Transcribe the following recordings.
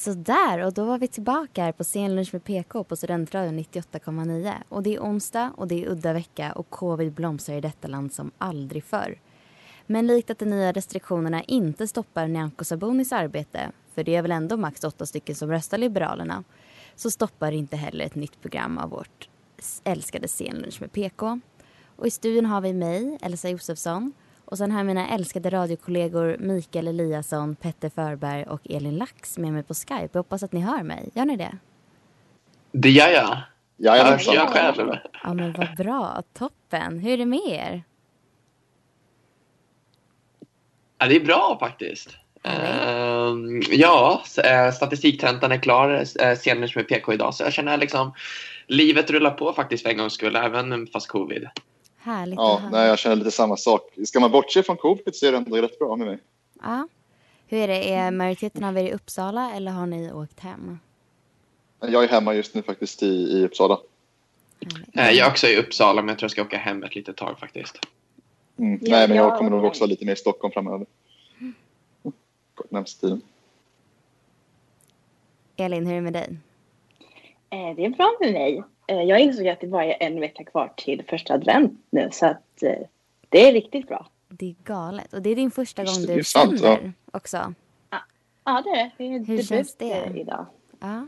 Sådär, och då var vi tillbaka här på scenlunch med PK på Studentradion 98,9. Och det är onsdag och det är udda vecka och covid blomstrar i detta land som aldrig förr. Men likt att de nya restriktionerna inte stoppar Nyamko Sabunis arbete, för det är väl ändå max åtta stycken som röstar Liberalerna, så stoppar inte heller ett nytt program av vårt älskade scenlunch med PK. Och i studion har vi mig, Elsa Josefsson, och sen har jag mina älskade radiokollegor Mikael Eliasson, Petter Förberg och Elin Lax med mig på Skype. Jag hoppas att ni hör mig. Gör ni det? Det gör jag. Jag själv. Ja, men vad bra. Toppen. Hur är det med er? Ja, det är bra faktiskt. Ehm, ja, eh, statistiktentan är klar uh, senare med PK idag så jag känner liksom livet rullar på faktiskt för en gångs skull även fast covid. Härligt Ja, nej, jag känner lite samma sak. Ska man bortse från covid så är det ändå rätt bra med mig. Ja. Hur är det? Är majoriteten av er i Uppsala eller har ni åkt hem? Jag är hemma just nu faktiskt i, i Uppsala. Eh, jag är också i Uppsala men jag tror jag ska åka hem ett litet tag faktiskt. Mm. Ja, nej, men jag kommer nog också lite mer i Stockholm framöver. Närmsta tiden. Elin, hur är det med dig? Eh, Det är bra med mig. Eh, Jag insåg att det bara är en vecka kvar till första advent nu så att eh, det är riktigt bra. Det är galet. Och det är din första gång du sant, ja. sänder också. Ja, det är det. Det är Hur känns det? eh, idag. Ja.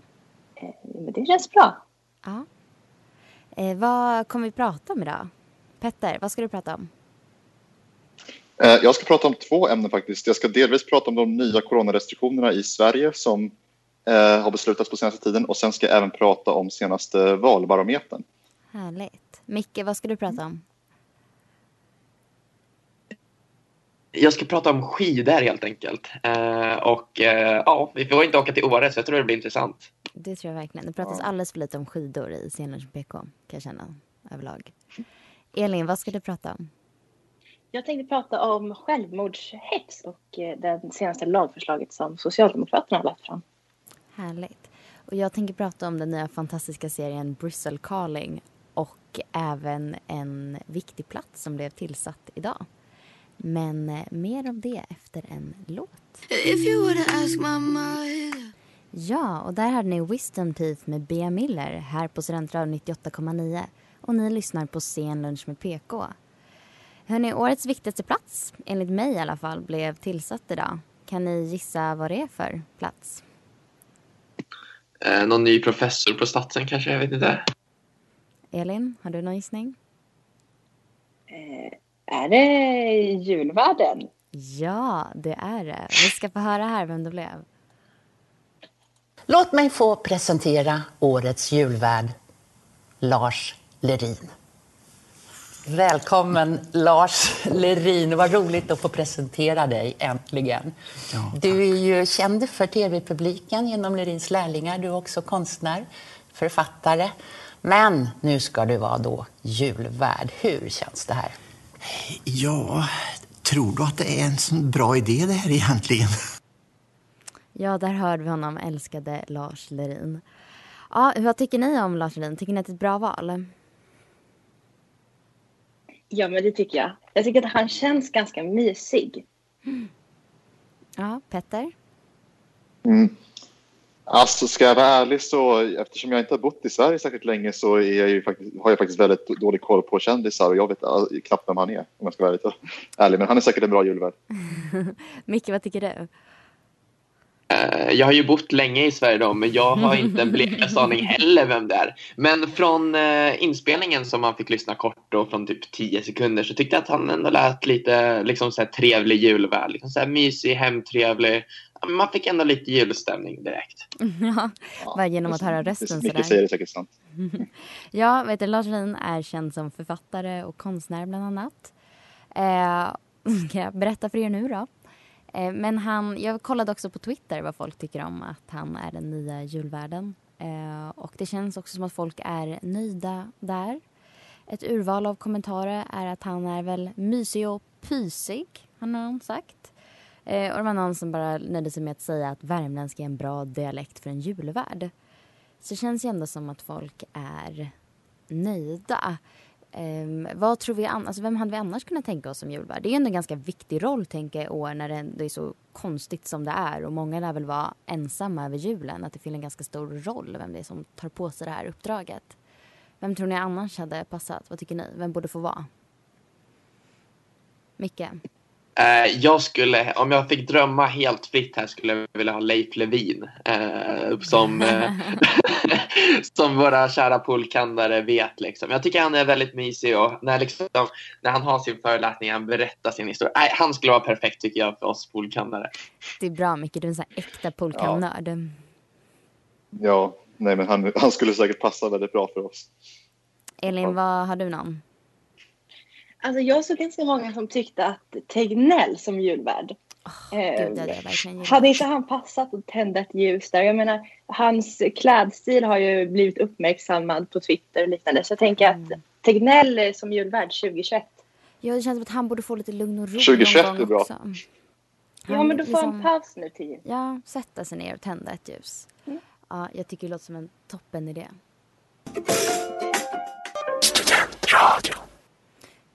Eh, Men det känns bra. ja. Eh, vad kommer vi prata om idag? Petter, vad ska du prata om? Jag ska prata om två ämnen faktiskt. Jag ska delvis prata om de nya coronarestriktionerna i Sverige som har beslutats på senaste tiden och sen ska jag även prata om senaste valbarometern. Härligt. Micke, vad ska du prata om? Jag ska prata om skidor helt enkelt. Eh, och eh, ja, vi får inte åka till Åre så jag tror det blir intressant. Det tror jag verkligen. Det pratas alldeles för lite om skidor i Scenlunch PK, kan jag känna överlag. Elin, vad ska du prata om? Jag tänkte prata om självmordshets och eh, det senaste lagförslaget som Socialdemokraterna har lagt fram. Härligt. Och jag tänker prata om den nya fantastiska serien Bristol Calling och även en viktig plats som blev tillsatt idag. Men eh, mer om det efter en låt. Ja, och där hade ni Wisdom Teeth med Bea Miller här på Studentradion 98,9 och ni lyssnar på Sen lunch med PK. Hörrni, årets viktigaste plats, enligt mig i alla fall, blev tillsatt idag. Kan ni gissa vad det är för plats? Eh, någon ny professor på Statsen kanske, jag vet inte. Elin, har du någon gissning? Eh, Är det julvärden? Ja, det är det. Vi ska få höra här vem det blev. Låt mig få presentera årets julvärd, Lars Lerin. Välkommen Lars Lerin, vad roligt att få presentera dig äntligen. Du är ju känd för tv-publiken genom Lerins lärlingar, du är också konstnär, författare. Men nu ska du vara då julvärd. Hur känns det här? Ja, tror du att det är en sån bra idé det här egentligen? Ja, där hörde vi honom, älskade Lars Lerin. Ja, vad tycker ni om Lars Lerin? Tycker ni att det är ett bra val? Ja, men det tycker jag. Jag tycker att han känns ganska mysig. Ja, Petter? Mm. Alltså ska jag vara ärlig så eftersom jag inte har bott i Sverige särskilt länge så är jag ju faktiskt, har jag faktiskt väldigt dålig koll på kändisar och jag vet äh, knappt vem han är om jag ska vara lite ärlig. Men han är säkert en bra julvärd. Micke, vad tycker du? Eh, jag har ju bott länge i Sverige då, men jag har inte en blekaste aning heller vem det är. Men från eh, inspelningen som man fick lyssna kort då från typ 10 sekunder så tyckte jag att han ändå lät lite liksom så här, trevlig julvärd. Liksom så här, mysig, hemtrevlig. Man fick ändå lite julstämning direkt. ja, bara genom att höra rösten Mycket säger det säkert sant. ja, vet du, Lars Lerin är känd som författare och konstnär bland annat. Eh, ska jag berätta för er nu då? Eh, men han, jag kollade också på Twitter vad folk tycker om att han är den nya julvärden. Eh, och det känns också som att folk är nöjda där. Ett urval av kommentarer är att han är väl mysig och pysig, har någon sagt. Eh, och det var någon som bara nöjde sig med att säga att värmländska är en bra dialekt för en julvärd. Så det känns ju ändå som att folk är nöjda. Um, vad tror vi alltså, vem hade vi annars kunnat tänka oss som julvärd? Det är ju ändå en ganska viktig roll tänker jag i år när det, det är så konstigt som det är och många lär väl vara ensamma över julen. Att det fyller en ganska stor roll vem det är som tar på sig det här uppdraget. Vem tror ni annars hade passat? Vad tycker ni? Vem borde få vara? Micke? Uh, jag skulle, om jag fick drömma helt fritt här skulle jag vilja ha Leif Levin uh, som, uh, som våra kära poolkandare vet. Liksom. Jag tycker han är väldigt mysig och när, liksom, när han har sin föreläsning han berättar sin historia. Han skulle vara perfekt tycker jag för oss poolkandare. Det är bra Micke, du är en sån här äkta poolkandnörd. Ja. ja, nej men han, han skulle säkert passa väldigt bra för oss. Elin, vad har du någon? Alltså jag såg ganska många som tyckte att Tegnell som julvärd Oh, Gud, eh, hade inte han passat att tända ett ljus där? Jag menar, hans klädstil har ju blivit uppmärksammad på Twitter och liknande. Så jag tänker mm. att Tegnell som julvärd 2021. Ja, det känns som att han borde få lite lugn och ro 2021 är bra. Också. Han, ja, men då får liksom, han paus nu till Ja, sätta sig ner och tända ett ljus. Mm. Ja, jag tycker det låter som en toppen idé. Studentradio.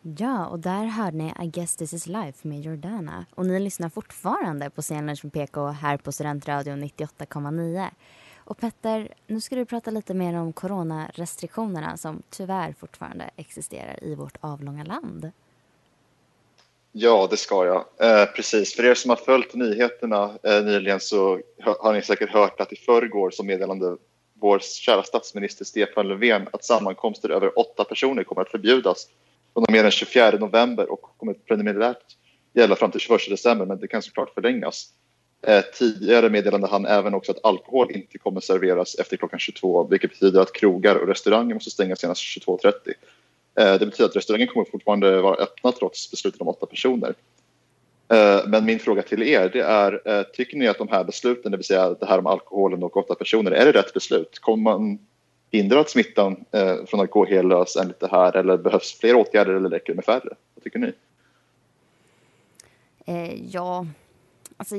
Ja, och där hörde ni I guess this is life med Jordana. Och ni lyssnar fortfarande på Scenlunch med PK här på Studentradion 98,9. Och Petter, nu ska du prata lite mer om coronarestriktionerna som tyvärr fortfarande existerar i vårt avlånga land. Ja, det ska jag. Eh, precis. För er som har följt nyheterna eh, nyligen så har ni säkert hört att i förrgår så meddelade vår kära statsminister Stefan Löfven att sammankomster över åtta personer kommer att förbjudas från och med den 24 november och kommer preliminärt gälla fram till 21 december, men det kan såklart förlängas. Eh, tidigare meddelade han även också att alkohol inte kommer serveras efter klockan 22, vilket betyder att krogar och restauranger måste stänga senast 22.30. Eh, det betyder att restaurangen kommer fortfarande vara öppna trots beslutet om åtta personer. Eh, men min fråga till er det är, eh, tycker ni att de här besluten, det vill säga det här om alkoholen och åtta personer, är det rätt beslut? Kommer man hindrat smittan eh, från att gå hellös enligt det här eller behövs fler åtgärder eller räcker det med färre? Vad tycker ni? Eh, ja, alltså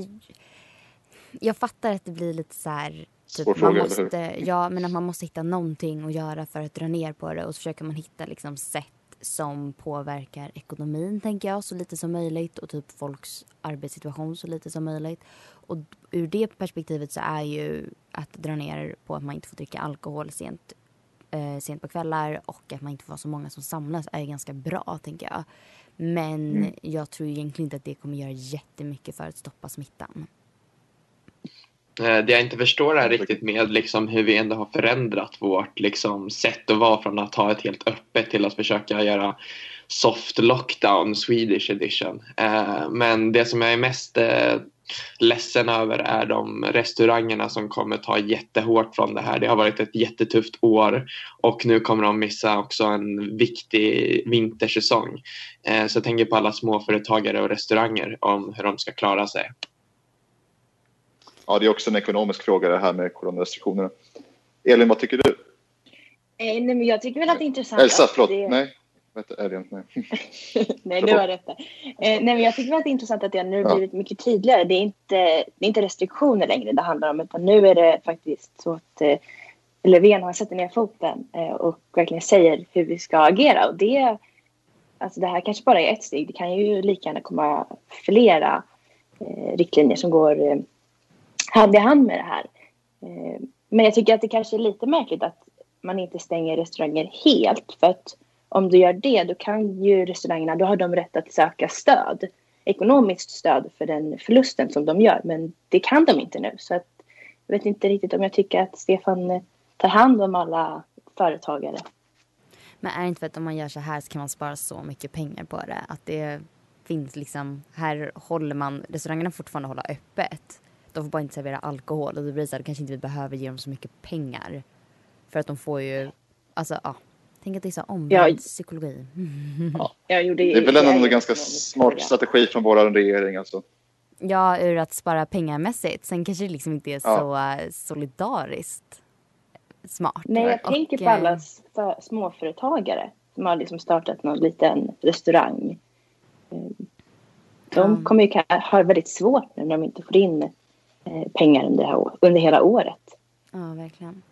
jag fattar att det blir lite så här Typ, Svår fråga, måste, eller hur? Ja, men att man måste hitta någonting att göra för att dra ner på det och så försöker man hitta liksom sätt som påverkar ekonomin, tänker jag, så lite som möjligt och typ folks arbetssituation så lite som möjligt. Och ur det perspektivet så är ju att dra ner på att man inte får dricka alkohol sent, eh, sent på kvällar och att man inte får vara så många som samlas är ganska bra, tänker jag. Men mm. jag tror egentligen inte att det kommer göra jättemycket för att stoppa smittan. Eh, det jag inte förstår är riktigt med liksom hur vi ändå har förändrat vårt liksom sätt att vara från att ha ett helt öppet till att försöka göra soft lockdown Swedish edition. Eh, men det som jag är mest eh, ledsen över är de restaurangerna som kommer ta jättehårt från det här. Det har varit ett jättetufft år och nu kommer de missa också en viktig vintersäsong. Så jag tänker på alla småföretagare och restauranger om hur de ska klara sig ja, det är också en ekonomisk fråga det här med coronarestriktionerna. Elin, vad tycker du? Eh, nej, men jag tycker väl att det är intressant. Elsa, förlåt. Det... Nej. Elin, nej. nej, du har rätt. Eh, nej, men jag tycker väl att det är intressant att det nu ja. blivit mycket tydligare. Det är, inte, det är inte restriktioner längre det handlar om utan nu är det faktiskt så att eh, Löfven har satt ner foten eh, och verkligen säger hur vi ska agera. Och det, alltså det här kanske bara är ett steg. Det kan ju lika gärna komma flera riktlinjer som går hand i hand med det här. Eh, men jag tycker att det kanske är lite märkligt att man inte stänger restauranger helt. För att om du gör det, då kan ju restaurangerna, då har de rätt att söka stöd ekonomiskt stöd för den förlusten som de gör. Men det kan de inte nu. Så att, jag vet inte riktigt om jag tycker att Stefan eh, tar hand om alla företagare. Men är det inte för att om man gör så här så kan man spara så mycket pengar på det? Att det finns liksom, här håller man, restaurangerna fortfarande hålla öppet. De får bara inte servera alkohol och det blir så här, kanske inte vi behöver ge dem så mycket pengar. För att de får ju, alltså ja. Tänk att det är så omvänd psykologi. Ja, jag gjorde, det är väl ändå en ganska smart strategi från vår regering alltså. Ja, ur att spara pengamässigt. Sen kanske det liksom inte är ja. så eh, solidariskt smart. Nej, jag och, tänker på alla eh, småföretagare som har liksom startat någon liten restaurang. Eh, de mm. kommer ju ha väldigt svårt när de inte får in Eh, pengar under, här, under hela året. Ja, verkligen.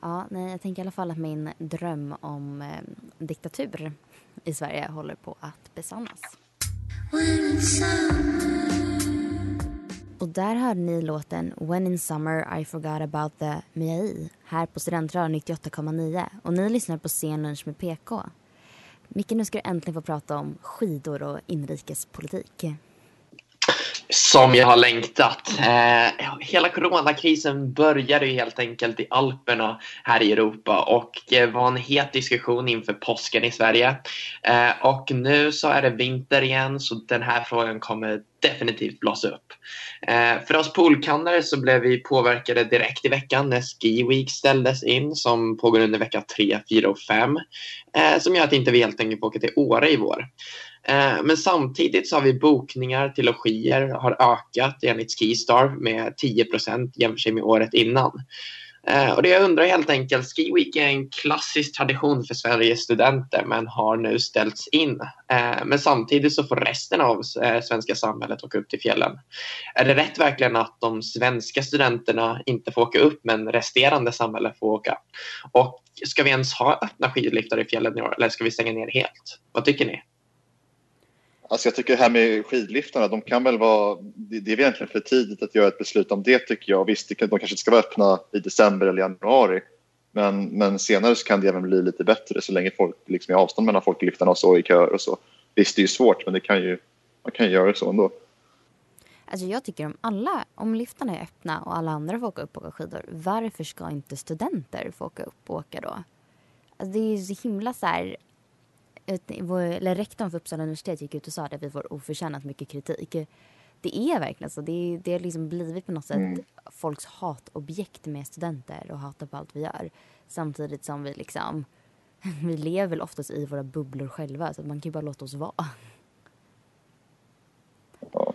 Ja, nej, jag tänker i alla fall att min dröm om eh, diktatur i Sverige håller på att besannas. Och där hörde ni låten When in summer I forgot about the Miai här på Studentradion 98,9 och ni lyssnar på Scenlunch med PK. Micke, nu ska du äntligen få prata om skidor och inrikespolitik som jag har längtat. Eh, hela coronakrisen började ju helt enkelt i Alperna här i Europa och det var en het diskussion inför påsken i Sverige. Eh, och nu så är det vinter igen så den här frågan kommer definitivt blåsa upp. Eh, för oss poolkannare så blev vi påverkade direkt i veckan när Ski Week ställdes in som pågår under vecka 3, 4 och 5. Eh, som gör att inte vi helt enkelt får åka till Åre i vår. Eh, men samtidigt så har vi bokningar till logier har ökat enligt Skistar med 10% jämfört med året innan. Eh, och det jag undrar helt enkelt, Ski Week är en klassisk tradition för Sveriges studenter men har nu ställts in. Eh, men samtidigt så får resten av svenska samhället åka upp till fjällen. Är det rätt verkligen att de svenska studenterna inte får åka upp men resterande samhälle får åka? Och ska vi ens ha öppna skidliftar i fjällen i år eller ska vi stänga ner helt? Vad tycker ni? Alltså jag tycker det här med skidliftarna, de kan väl vara, det är egentligen för tidigt att göra ett beslut om det tycker jag. Visst, de kanske inte ska vara öppna i december eller januari. Men, men senare så kan det även bli lite bättre så länge folk liksom är avstånd mellan folk i liftarna och så i köer och så. Visst, det är ju svårt men det kan ju, man kan ju göra det så ändå. Alltså jag tycker om alla, om liftarna är öppna och alla andra får åka upp och åka skidor, varför ska inte studenter få åka upp och åka då? Alltså det är ju så himla så här, eller rektorn för Uppsala universitet gick ut och sa att vi får oförtjänat mycket kritik. Det är verkligen så. Det, det har liksom blivit på något sätt mm. folks hatobjekt med studenter och hatar på allt vi gör. Samtidigt som vi liksom, vi lever väl oftast i våra bubblor själva så man kan ju bara låta oss vara.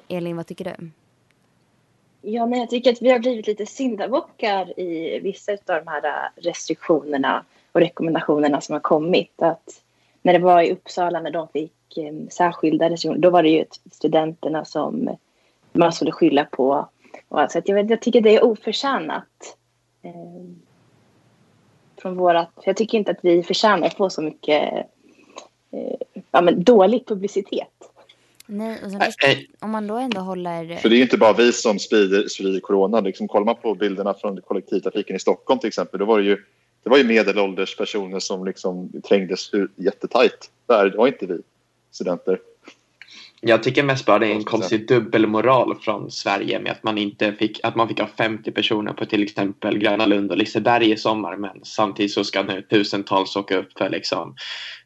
Elin, vad tycker du? Ja, men jag tycker att vi har blivit lite syndabockar i vissa av de här restriktionerna och rekommendationerna som har kommit. Att när det var i Uppsala när de fick eh, särskilda restriktioner, då var det ju studenterna som man skulle skylla på. Och så jag, jag tycker det är oförtjänat. Eh, från vårat, jag tycker inte att vi förtjänar att få så mycket eh, ja, men dålig publicitet. Nej, och sen, om man då ändå håller... För det är ju inte bara vi som sprider, sprider corona. Liksom, kollar man på bilderna från kollektivtrafiken i Stockholm till exempel, då var det ju det var ju medelålders personer som liksom trängdes jättetajt där. Det var inte vi studenter. Jag tycker mest bara det är en konstig dubbelmoral från Sverige med att man inte fick, att man fick ha 50 personer på till exempel Gröna Lund och Liseberg i sommar men samtidigt så ska nu tusentals åka upp för liksom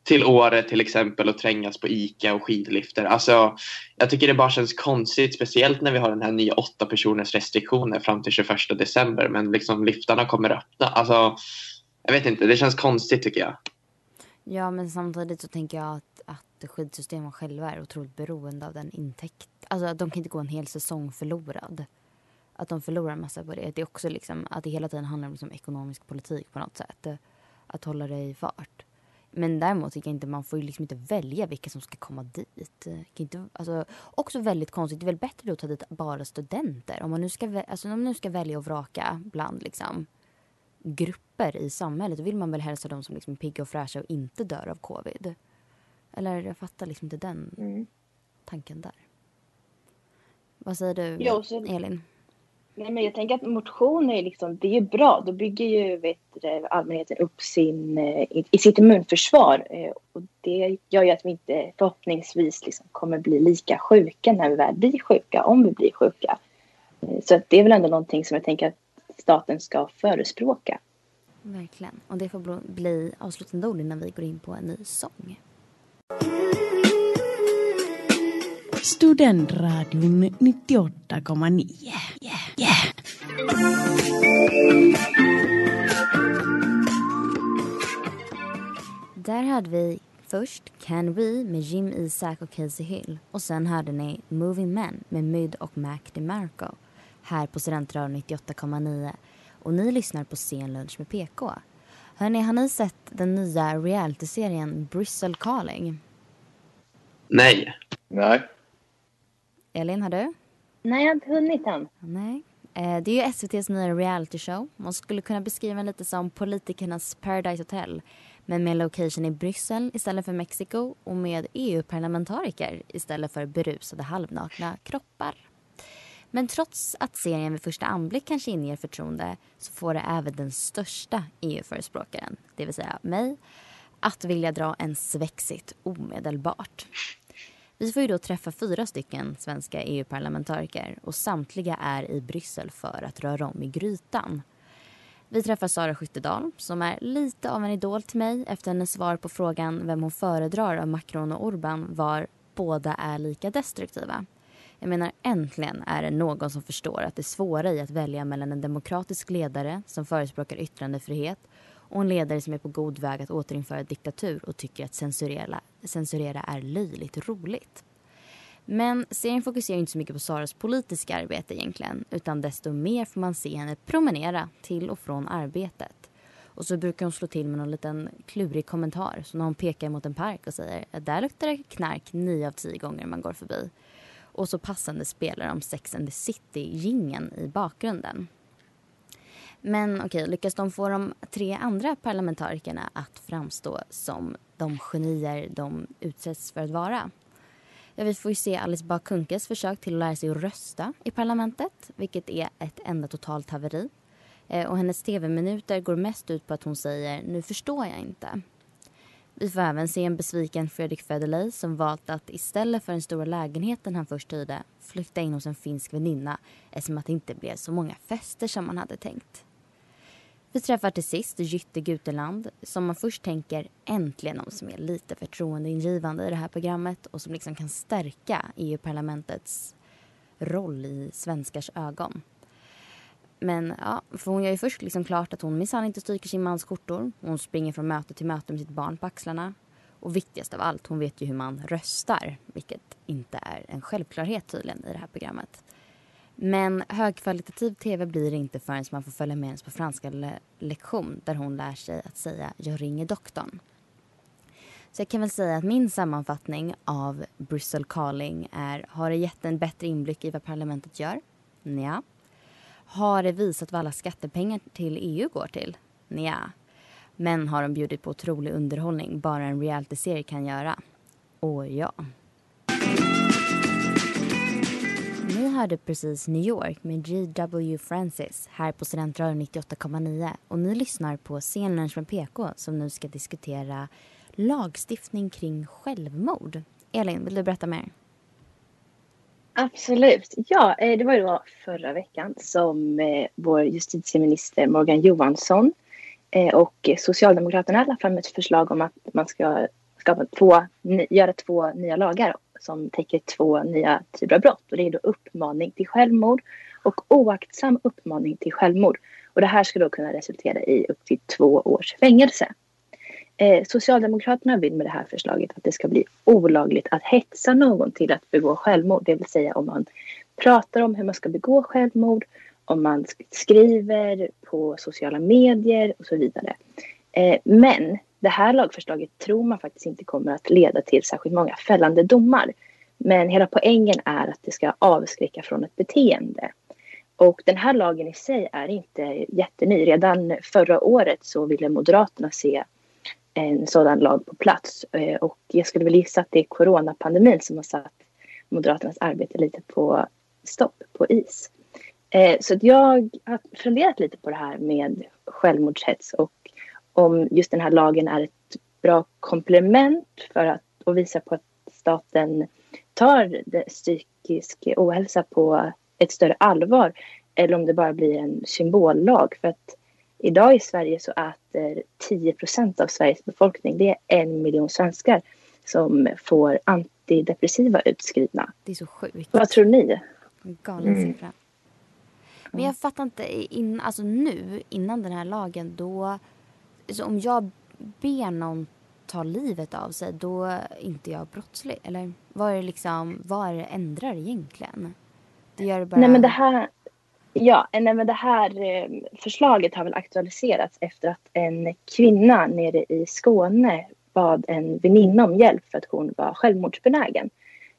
till Åre till exempel och trängas på ICA och skidlifter. Alltså, jag tycker det bara känns konstigt, speciellt när vi har den här nya åtta personers restriktioner fram till 21 december men liksom liftarna kommer öppna. Alltså, jag vet inte, det känns konstigt tycker jag. Ja, men samtidigt så tänker jag att, att skidsystemen själva är otroligt beroende av den intäkt. Alltså de kan inte gå en hel säsong förlorad. Att de förlorar en massa på det. Det är också liksom att det hela tiden handlar om liksom ekonomisk politik på något sätt. Att hålla det i fart. Men däremot tycker jag inte man får ju liksom inte välja vilka som ska komma dit. Inte, alltså, också väldigt konstigt. Det är väl bättre att ta dit bara studenter. Om man nu ska, alltså, om man nu ska välja och vraka bland liksom grupper i samhället då vill man väl hälsa de som liksom är pigga och fräscha och inte dör av covid. Eller jag fattar liksom inte den mm. tanken där. Vad säger du, jo, så, Elin? Nej, men jag tänker att motion är, liksom, det är bra. Då bygger ju vet, allmänheten upp sin, eh, i, i sitt immunförsvar. Eh, och det gör ju att vi inte förhoppningsvis liksom kommer bli lika sjuka när vi väl blir sjuka, om vi blir sjuka. Eh, så det är väl ändå någonting som jag tänker att staten ska förespråka. Verkligen. Och det får bli avslutande ord innan vi går in på en ny sång. Studentradion 98,9. Yeah, yeah. Där hade vi först Can We med Jim Isaac och Casey Hill och sen hörde ni Moving Men med Myd och Mac DeMarco här på Studentradion 98,9 och ni lyssnar på Sen lunch med PK. Hörni, har ni sett den nya realityserien Bristol Calling? Nej. Nej. Elin, har du? Nej, jag har inte hunnit än. Nej. Eh, det är ju SVTs nya reality show. Man skulle kunna beskriva den lite som politikernas Paradise Hotel. Men med location i Bryssel istället för Mexiko och med EU-parlamentariker istället för berusade halvnakna kroppar. Men trots att serien vid första anblick kanske inger förtroende så får det även den största EU-förespråkaren, det vill säga mig, att vilja dra en svexit omedelbart. Vi får ju då träffa fyra stycken svenska EU-parlamentariker och samtliga är i Bryssel för att röra om i grytan. Vi träffar Sara Skyttedal som är lite av en idol till mig efter hennes svar på frågan vem hon föredrar av Macron och Orban var båda är lika destruktiva. Jag menar äntligen är det någon som förstår att det svåra i att välja mellan en demokratisk ledare som förespråkar yttrandefrihet och en ledare som är på god väg att återinföra diktatur och tycker att censurera, censurera är löjligt roligt. Men serien fokuserar inte så mycket på Saras politiska arbete egentligen utan desto mer får man se henne promenera till och från arbetet. Och så brukar hon slå till med någon liten klurig kommentar Så när hon pekar mot en park och säger att där luktar det knark nio av tio gånger man går förbi. Och så passande spelar de Sex and the city gingen i bakgrunden. Men okej, lyckas de få de tre andra parlamentarikerna att framstå som de genier de utsätts för att vara? Ja, vi får ju se Alice Bah Kuhnkes försök till att lära sig att rösta i parlamentet, vilket är ett enda totalt haveri. Eh, och hennes tv-minuter går mest ut på att hon säger “nu förstår jag inte”. Vi får även se en besviken Fredrik Federley som valt att istället för den stora lägenheten han först hyrde flytta in hos en finsk väninna eftersom att det inte blev så många fester som man hade tänkt. Vi träffar till sist Jytte Guteland som man först tänker äntligen någon som är lite förtroendeingivande i det här programmet och som liksom kan stärka EU-parlamentets roll i svenskars ögon. Men ja, för hon gör ju först liksom klart att hon minsann inte stryker sin mans skjortor. Hon springer från möte till möte med sitt barn på axlarna. Och viktigast av allt, hon vet ju hur man röstar. Vilket inte är en självklarhet tydligen i det här programmet. Men högkvalitativ tv blir det inte förrän man får följa med hennes på franska le lektion där hon lär sig att säga “jag ringer doktorn”. Så jag kan väl säga att min sammanfattning av Bristol Calling är har det gett en bättre inblick i vad parlamentet gör? Nja. Har det visat vad alla skattepengar till EU går till? Nja. Men har de bjudit på otrolig underhållning bara en realityserie kan göra? Åh ja. Ni hörde precis New York med G.W. Francis här på Studentradion 98,9 och ni lyssnar på Scenlunch med PK som nu ska diskutera lagstiftning kring självmord. Elin, vill du berätta mer? Absolut. Ja, eh, det var ju då förra veckan som eh, vår justitieminister Morgan Johansson eh, och Socialdemokraterna lade fram ett förslag om att man ska skapa två, göra två nya lagar som täcker två nya typer av brott. Och det är då uppmaning till självmord och oaktsam uppmaning till självmord. Och det här ska då kunna resultera i upp till två års fängelse. Eh, Socialdemokraterna vill med det här förslaget att det ska bli olagligt att hetsa någon till att begå självmord. Det vill säga om man pratar om hur man ska begå självmord, om man skriver på sociala medier och så vidare. Eh, men det här lagförslaget tror man faktiskt inte kommer att leda till särskilt många fällande domar. Men hela poängen är att det ska avskräcka från ett beteende. Och den här lagen i sig är inte jätteny. Redan förra året så ville Moderaterna se en sådan lag på plats. Eh, och jag skulle väl gissa att det är coronapandemin som har satt Moderaternas arbete lite på stopp, på is. Eh, så att jag har funderat lite på det här med självmordshets och om just den här lagen är ett bra komplement för att och visa på att staten tar det psykisk ohälsa på ett större allvar eller om det bara blir en symbollag. För att idag i Sverige så äter 10 procent av Sveriges befolkning, det är en miljon svenskar som får antidepressiva utskrivna. Det är så sjukt. Vad tror ni? Galen mm. siffra. Men jag fattar inte, in, alltså nu innan den här lagen då, alltså om jag ber någon ta livet av sig då är inte jag brottslig? Eller vad är det liksom, vad är det ändrar egentligen? Det gör det bara... Nej men det här, ja, nej, men det här eh, förslaget har väl aktualiserats efter att en kvinna nere i Skåne bad en väninna om hjälp för att hon var självmordsbenägen.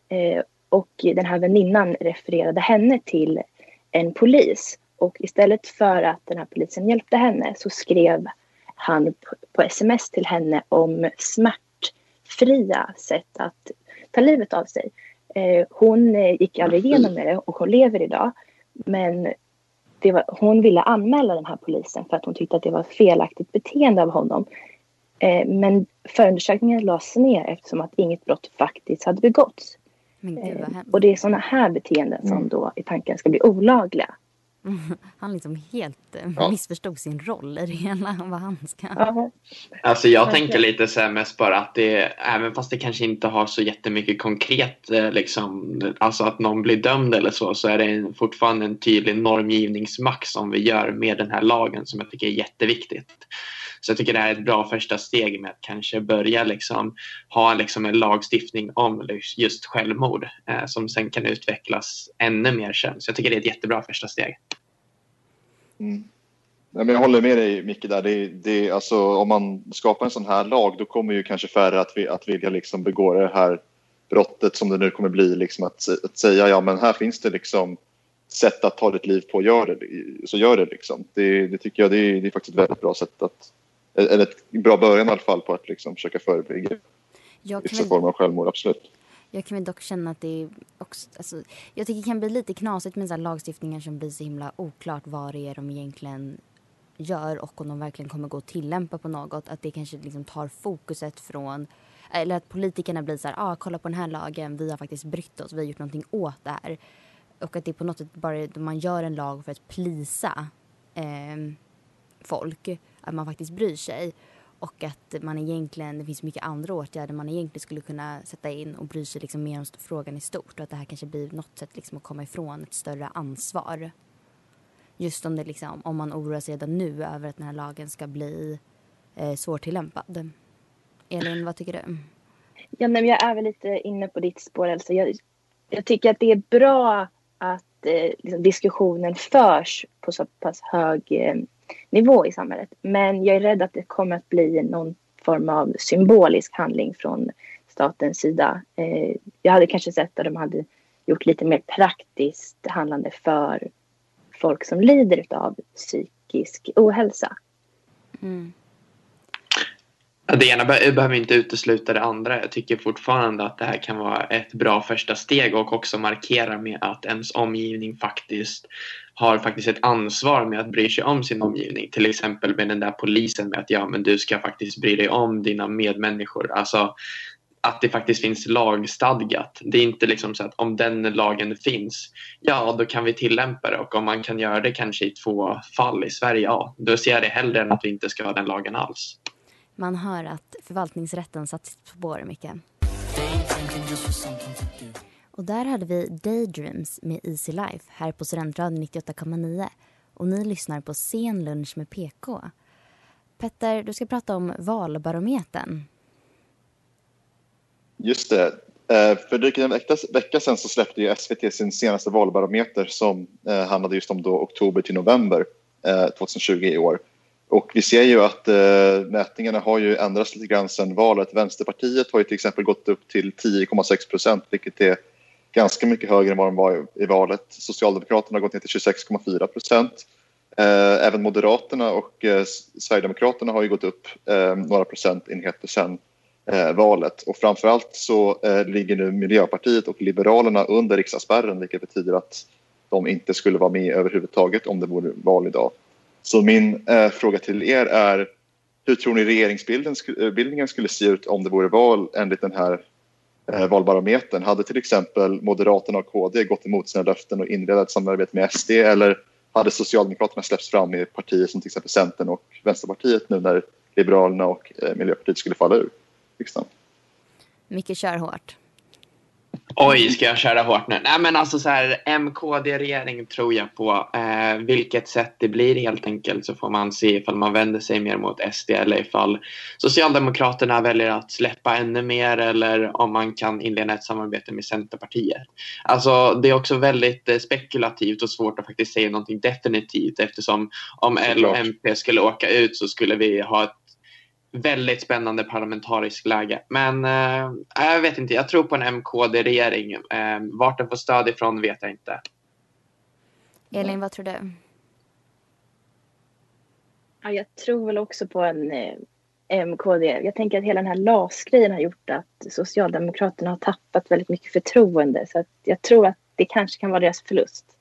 Eh, och den här väninnan refererade henne till en polis. Och istället för att den här polisen hjälpte henne så skrev han på sms till henne om smärtfria sätt att ta livet av sig. Eh, hon eh, gick aldrig igenom med det och hon lever idag. Men var, hon ville anmäla den här polisen för att hon tyckte att det var felaktigt beteende av honom. Eh, men förundersökningen lades ner eftersom att inget brott faktiskt hade begåtts. och det är sådana här beteenden som mm. då i tanken ska bli olagliga. Han liksom helt eh, ja. missförstod sin roll i det hela. Vad han ska... Alltså jag tänker lite så här mest bara att det, även fast det kanske inte har så jättemycket konkret, eh, liksom, alltså att någon blir dömd eller så, så är det fortfarande en tydlig normgivningsmakt som vi gör med den här lagen som jag tycker är jätteviktigt. Så jag tycker det här är ett bra första steg med att kanske börja liksom ha liksom en lagstiftning om just självmord eh, som sen kan utvecklas ännu mer sen. Så jag tycker det är ett jättebra första steg. Mm. Men jag håller med dig Micke där. Det, det, alltså, om man skapar en sån här lag då kommer ju kanske färre att, att vilja liksom begå det här brottet som det nu kommer bli. Liksom att, att säga ja men här finns det liksom sätt att ta ditt liv på, gör det, så gör det. Liksom. Det, det tycker jag det är, det är faktiskt ett väldigt bra sätt att eller ett bra början i alla fall på att liksom försöka förebygga vissa former av självmord, absolut. Jag kan väl dock känna att det också, alltså, jag tycker det kan bli lite knasigt med så lagstiftningar som blir så himla oklart vad det är de egentligen gör och om de verkligen kommer gå att tillämpa på något. Att det kanske liksom tar fokuset från eller att politikerna blir så här, ah, kolla på den här lagen, vi har faktiskt brytt oss, vi har gjort någonting åt det här. Och att det på något sätt bara, man gör en lag för att plisa eh, folk att man faktiskt bryr sig. Och att man egentligen, det finns mycket andra åtgärder man egentligen skulle kunna sätta in och bry sig liksom mer om frågan i stort. Och att det här kanske blir något sätt liksom att komma ifrån ett större ansvar. Just om, det liksom, om man oroar sig redan nu över att den här lagen ska bli eh, svårtillämpad. Elin, vad tycker du? Ja, men jag är väl lite inne på ditt spår, Elsa. Jag, jag tycker att det är bra att eh, liksom, diskussionen förs på så pass hög eh, nivå i samhället. Men jag är rädd att det kommer att bli någon form av symbolisk handling från statens sida. Eh, jag hade kanske sett att de hade gjort lite mer praktiskt handlande för folk som lider av psykisk ohälsa. Mm. Det ena behöver inte utesluta det andra. Jag tycker fortfarande att det här kan vara ett bra första steg och också markera med att ens omgivning faktiskt har faktiskt ett ansvar med att bry sig om sin omgivning. Till exempel med den där polisen med att ja, men du ska faktiskt bry dig om dina medmänniskor. Alltså att det faktiskt finns lagstadgat. Det är inte liksom så att om den lagen finns, ja då kan vi tillämpa det och om man kan göra det kanske i två fall i Sverige, ja då ser jag det hellre än att vi inte ska ha den lagen alls. Man hör att förvaltningsrätten satt sitt spår mycket. Och där hade vi Daydreams med Easy Life här på Studentradion 98,9. Och ni lyssnar på Sen lunch med PK. Petter, du ska prata om valbarometern. Just det. Eh, för drygt en vecka, sen sedan så släppte ju SVT sin senaste valbarometer som eh, handlade just om då oktober till november eh, 2020 i år. Och vi ser ju att eh, mätningarna har ju ändrats lite grann sedan valet. Vänsterpartiet har ju till exempel gått upp till 10,6 procent vilket är ganska mycket högre än vad de var i, valet. Socialdemokraterna har gått ner till 26,4 procent. Eh, även Moderaterna och eh, Sverigedemokraterna har ju gått upp eh, några procentenheter sedan eh, valet. Och framförallt så eh, ligger nu Miljöpartiet och Liberalerna under riksdagsspärren vilket betyder att de inte skulle vara med överhuvudtaget om det vore val idag. Så min eh, fråga till er är hur tror ni regeringsbildningen eh, skulle se ut om det vore val enligt den här eh, valbarometern? Hade till exempel Moderaterna och KD gått emot sina löften och inleda ett samarbete med SD eller hade Socialdemokraterna släppts fram i partier som till exempel Centern och Vänsterpartiet nu när Liberalerna och eh, Miljöpartiet skulle falla ur riksdagen? Micke kör hårt. Oj, ska jag köra hårt nu? Nej men alltså så här, MKD-regering tror jag på. Eh, vilket sätt det blir helt enkelt så får man se ifall man vänder sig mer mot SD eller ifall Socialdemokraterna väljer att släppa ännu mer eller om man kan inleda ett samarbete med Centerpartiet. Alltså det är också väldigt eh, spekulativt och svårt att faktiskt säga någonting definitivt eftersom om L och MP skulle åka ut så skulle vi ha ett väldigt spännande parlamentariskt läge. Men eh, jag vet inte, jag tror på en MKD-regering. Eh, vart den får stöd ifrån vet jag inte. Elin, vad tror du? Ja, jag tror väl också på en eh, MKD. Jag tänker att hela den här LAS-grejen har gjort att Socialdemokraterna har tappat väldigt mycket förtroende. Så att jag tror att det kanske kan vara deras förlust.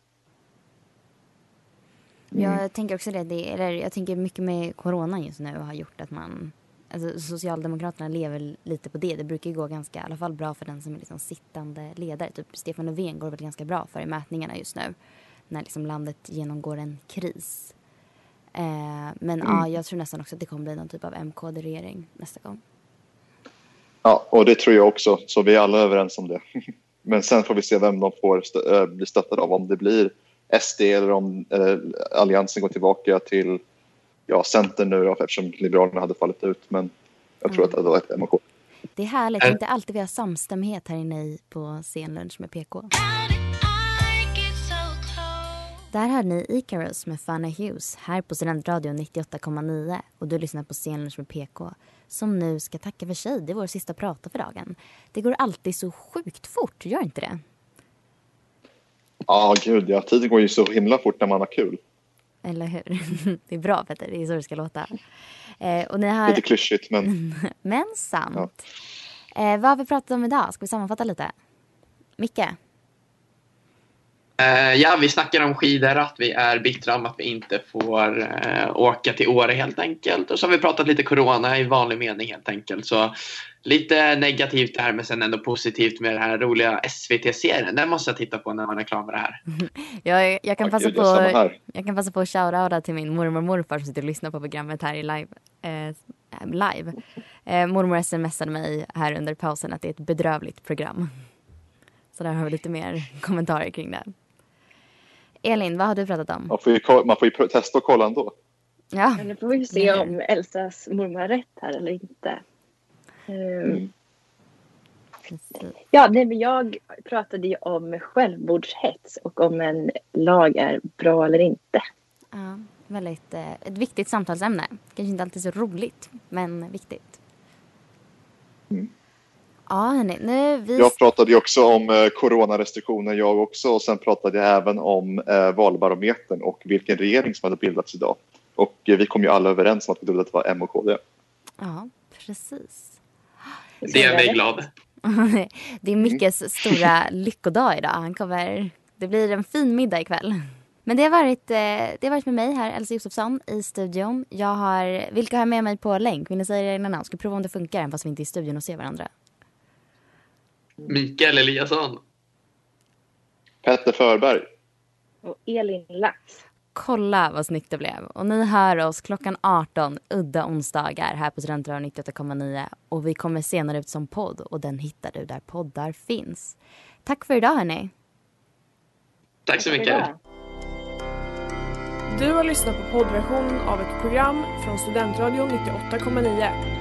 Mm. Jag tänker också det, det, eller jag tänker mycket med coronan just nu har gjort att man Alltså, Socialdemokraterna lever lite på det. Det brukar ju gå ganska, i alla fall bra för den som är liksom sittande ledare. Typ Stefan Löfven går väl ganska bra för i mätningarna just nu. När liksom landet genomgår en kris. Eh, men mm. ja, jag tror nästan också att det kommer bli någon typ av MKD-regering nästa gång. Ja, och det tror jag också. Så vi är alla överens om det. Men sen får vi se vem de får stö äh, bli stöttade av. Om det blir SD eller om äh, Alliansen går tillbaka till ja, Centern nu då, eftersom Liberalerna hade fallit ut. Men jag tror mm. att det var ett MK. Det är härligt. Det är inte alltid vi har samstämmighet här inne på scenlunch med PK. Där hörde ni Icarus med Fanna Hughes här på Studentradion 98,9 och du lyssnar på scenlunch med PK som nu ska tacka för sig. Det är vår sista prata för dagen. Det går alltid så sjukt fort, gör inte det? Ja, gud ja. Tiden går ju så himla fort när man har kul. Eller hur? Det är bra Petter, det är så det ska låta. Eh, och ni har... Lite klyschigt men... men sant. Ja. Eh, vad har vi pratat om idag? Ska vi sammanfatta lite? Micke? Uh, ja, vi snackar om skidor, att vi är bittra om att vi inte får uh, åka till Åre helt enkelt. Och så har vi pratat lite corona i vanlig mening helt enkelt. Så lite negativt där men sen ändå positivt med den här roliga SVT-serien. Den måste jag titta på när man är klar med det här. jag, jag, kan, passa på, jag kan passa på att shoutouta till min mormor och morfar som sitter och lyssnar på programmet här i live. Eh, live. Eh, mormor smsade mig här under pausen att det är ett bedrövligt program. Så där har vi lite mer kommentarer kring det. Elin, vad har du pratat om? Man får ju, man får ju testa och kolla ändå. Ja. Nu får vi se om Elsas mormor har rätt här eller inte. Mm. Ja, nej, men jag pratade ju om självmordshets och om en lag är bra eller inte. Ja, väldigt, eh, ett viktigt samtalsämne. Kanske inte alltid så roligt, men viktigt. Mm. Ja, hörni, nu vi... Jag pratade ju också om eh, coronarestriktioner jag också och sen pratade jag även om eh, valbarometern och vilken regering som hade bildats idag. Och eh, vi kom ju alla överens om att vi trodde att det var M och KD. Ja, precis. Det gör mig glad. det är Mickes stora lyckodag idag. Han kommer, det blir en fin middag ikväll. Men det har, varit, eh, det har varit med mig här, Elsa Josefsson, i studion. Jag har, vilka har jag med mig på länk? Vill ni säga era namn? Ska prova om det funkar fast vi inte är i studion och ser varandra. Mikael Eliasson. Petter Förberg. Och Elin Lax. Kolla vad snyggt det blev. Och ni hör oss klockan 18 udda onsdagar här på Studentradion 98,9. Och vi kommer senare ut som podd och den hittar du där poddar finns. Tack för idag hörni. Tack så mycket. Du har lyssnat på poddversionen av ett program från Studentradion 98,9.